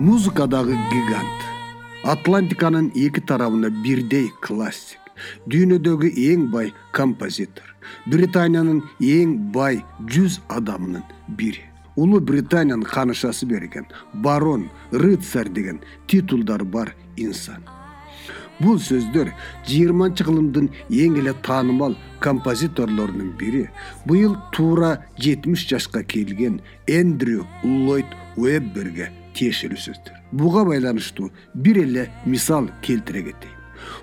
музыкадагы гигант. Атлантиканын эки тарабына бирдей классик. Дүйнөдөгү эң бай композитор. Британиянын эң бай жүз адамынын бири. Улуу британиянын ханышасы берген барон рыцарь деген титулдары бар инсан. Бул сөздөр жыйырманчы кылымдын эң эле таанымал композиторлорунун бири. Быйыл туура жетимиш жашка келген эндрю ллойд уэбберге тиешелүү сөздөр буга байланыштуу бир эле мисал келтире кетейин.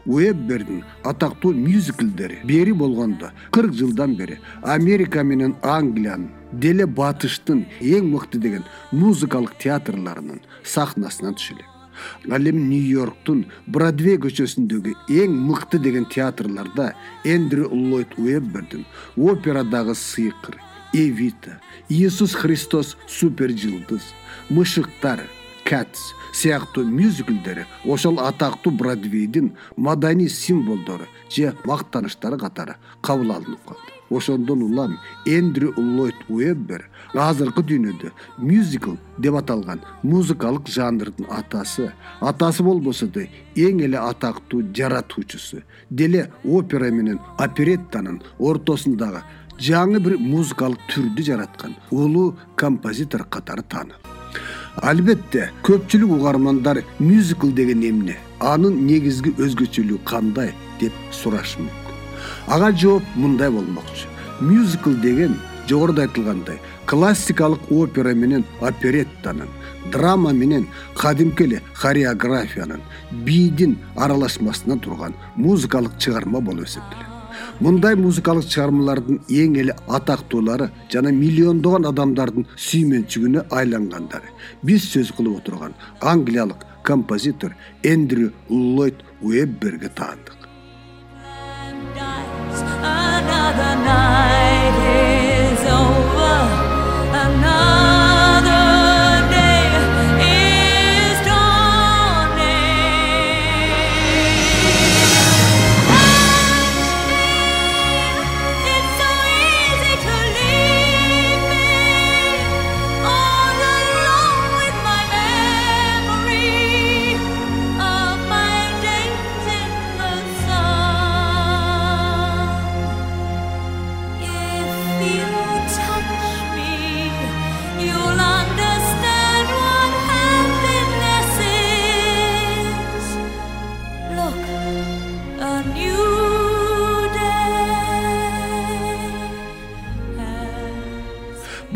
Уэббердин атактуу мюзиклдери бери болгондо кырк жылдан бери америка менен англиянын деле батыштын эң мыкты деген музыкалык театрларынын сахнасынан түшү элек ал эми нью йорктун бродвей көчөсүндөгү эң мыкты деген театрларда эндрю ллойд уэббердин операдагы сыйкыр эвита иисус христос супер жылдыз мышыктар катс сыяктуу мюзиклдери ошол атактуу бродвейдин маданий символдору же мактаныштары катары кабыл алынып калды. Ошондон улам эндрю ллойд уэббер азыркы дүйнөдө мюзикл деп аталган музыкалык жанрдын атасы атасы болбосо да эң эле атактуу жаратуучусу деле опера менен опереттанын ортосундагы жаңы бир музыкалык түрдү жараткан улуу композитор катары таанылды албетте көпчүлүк угармандар мюзикл деген эмне анын негизги өзгөчөлүгү кандай деп сурашы мүмкүн. Ага жооп мындай болмокчу. Мюзикл деген жогоруда айтылгандай классикалык опера менен опереттанын драма менен кадимки эле хореографиянын бийдин аралашмасынан турган музыкалык чыгарма болуп эсептелет мындай музыкалык чыгармалардын эң эле атактуулары жана миллиондогон адамдардын сүймөнчүгүнө айлангандары. Биз сөз кылып отурган англиялык композитор эндрю ллойд уэбберге таандык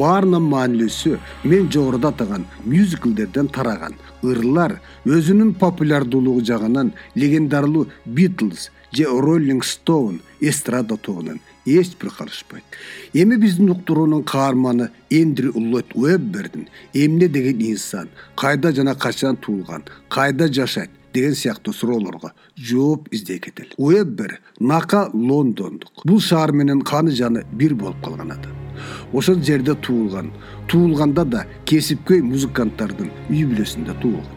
баарынан маанилүүсү мен жогоруда атаган мюзиклдерден тараган. Ырлар өзүнүн популярдуулугу жагынан легендарлуу битлз же роллинг стоун эстрада тобунан эч бир калышпайт. Эми биздин уктуруунун каарманы эндрю ллойд уэббердин эмне деген инсан кайда жана качан туулган кайда жашайт деген сыяктуу суроолорго жооп издей кетели уэббер нака лондондук. Бул шаар менен каны жаны бир болуп калган адам ошол жерде туулган. Туулганда да кесипкөй музыканттардын үй бүлөсүндө туулган.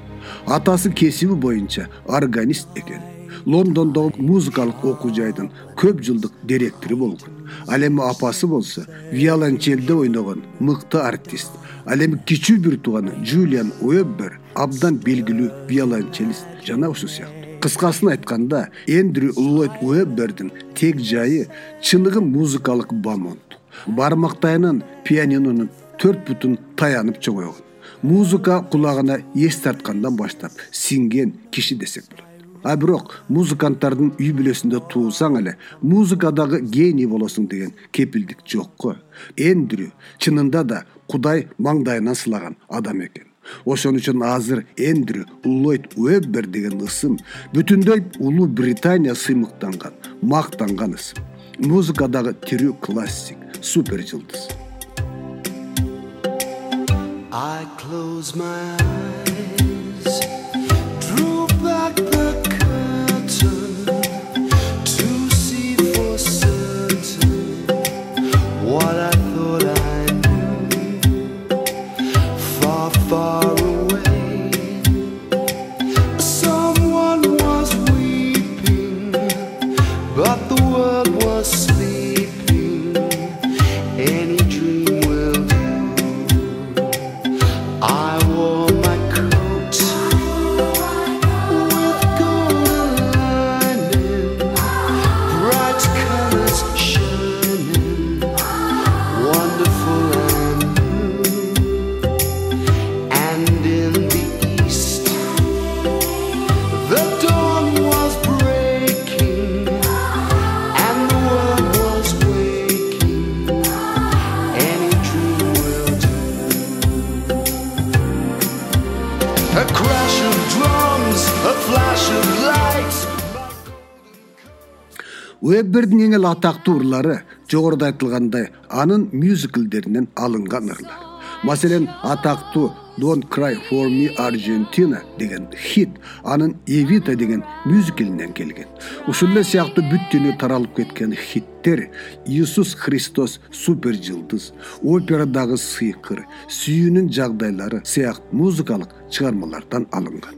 Атасы кесиби боюнча органист экен. Лондондогу музыкалык окуу жайдын көп жылдык директору болгон. Ал эми апасы болсо виолончелде ойногон мыкты артист. Ал эми кичүү бир тууганы джулиан уэббер абдан белгилүү виолончелист жана ушул сыяктуу. Кыскасын айтканда эндрю ллойд уэббердин тег жайы чыныгы музыкалык бамонт бармактайынан пианинонун төрт бутун таянып чогойгон музыка кулагына эс тарткандан баштап сиңген киши десек болот. А бирок музыканттардын үй бүлөсүндө туулсаң эле музыкадагы гений болосуң деген кепилдик жок го эндрю чынында да кудай маңдайынан сылаган адам экен. Ошон үчүн азыр эндрю ллойд уэббер деген ысым бүтүндөй улуу британия сыймыктанган мактанган ысым музыкадагы тирүү классик супер жылдыз. I close my eyes. I уэббердин эң эле атактуу ырлары жогоруда айтылгандай анын мюзиклдеринен алынган ырлар. Маселен атактуу don't cry for me argentina деген хит анын эвита деген мюзиклинен келген. Ушул эле сыяктуу бүт дүйнөгө таралып кеткен хиттер иисус христос супер жылдыз операдагы сыйкыр сүйүүнүн жагдайлары сыяктуу музыкалык чыгармалардан алынган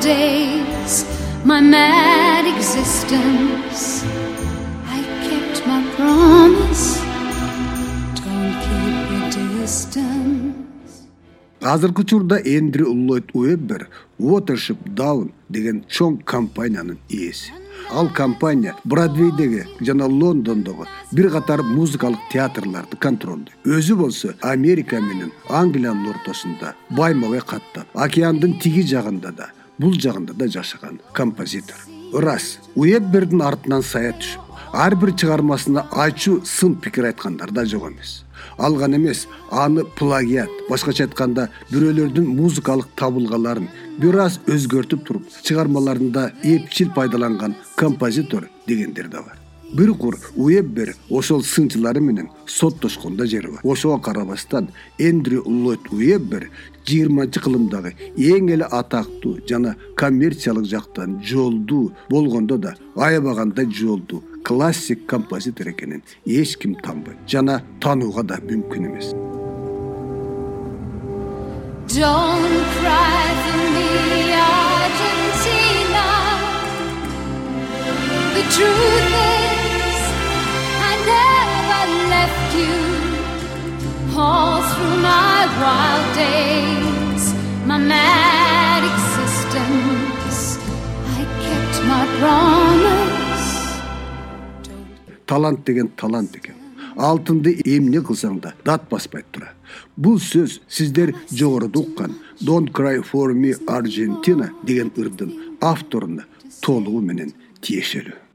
days my mad existence. I kept my promise. Don't keep a distance. Азыркы учурда эндри ллойд уэббер watership down деген чоң компаниянын ээси ал компания бродвейдеги жана лондондогу бир катар музыкалык театрларды контролдойт өзү болсо америка менен англиянын ортосунда байма бай каттап океандын тиги жагында да бул жагында да жашаган композитор. Ырас уэббердин артынан сая түшүп ар бир чыгармасына ачуу сын пикир айткандар да жок эмес. Ал гана эмес аны плагиат башкача айтканда бирөөлөрдүн музыкалык табылгаларын бир аз өзгөртүп туруп чыгармаларында эпчил пайдаланган композитор дегендер да бар бир кур уэббер ошол сынчылары менен соттошкон да ошого карабастан эндрю ллойд уэббер жыйырманчы кылымдагы эң эле атактуу жана коммерциялык жактан жолдуу болгондо да аябагандай жолдуу классик композитор экенин эч ким танбайт жана таанууга да мүмкүн эмес талант деген талант экен алтынды эмне кылсаң да дат баспай тура. Бул сөз сиздер жогоруда уккан don't cry for me argentina деген ырдын авторуна толугу менен тиешелүү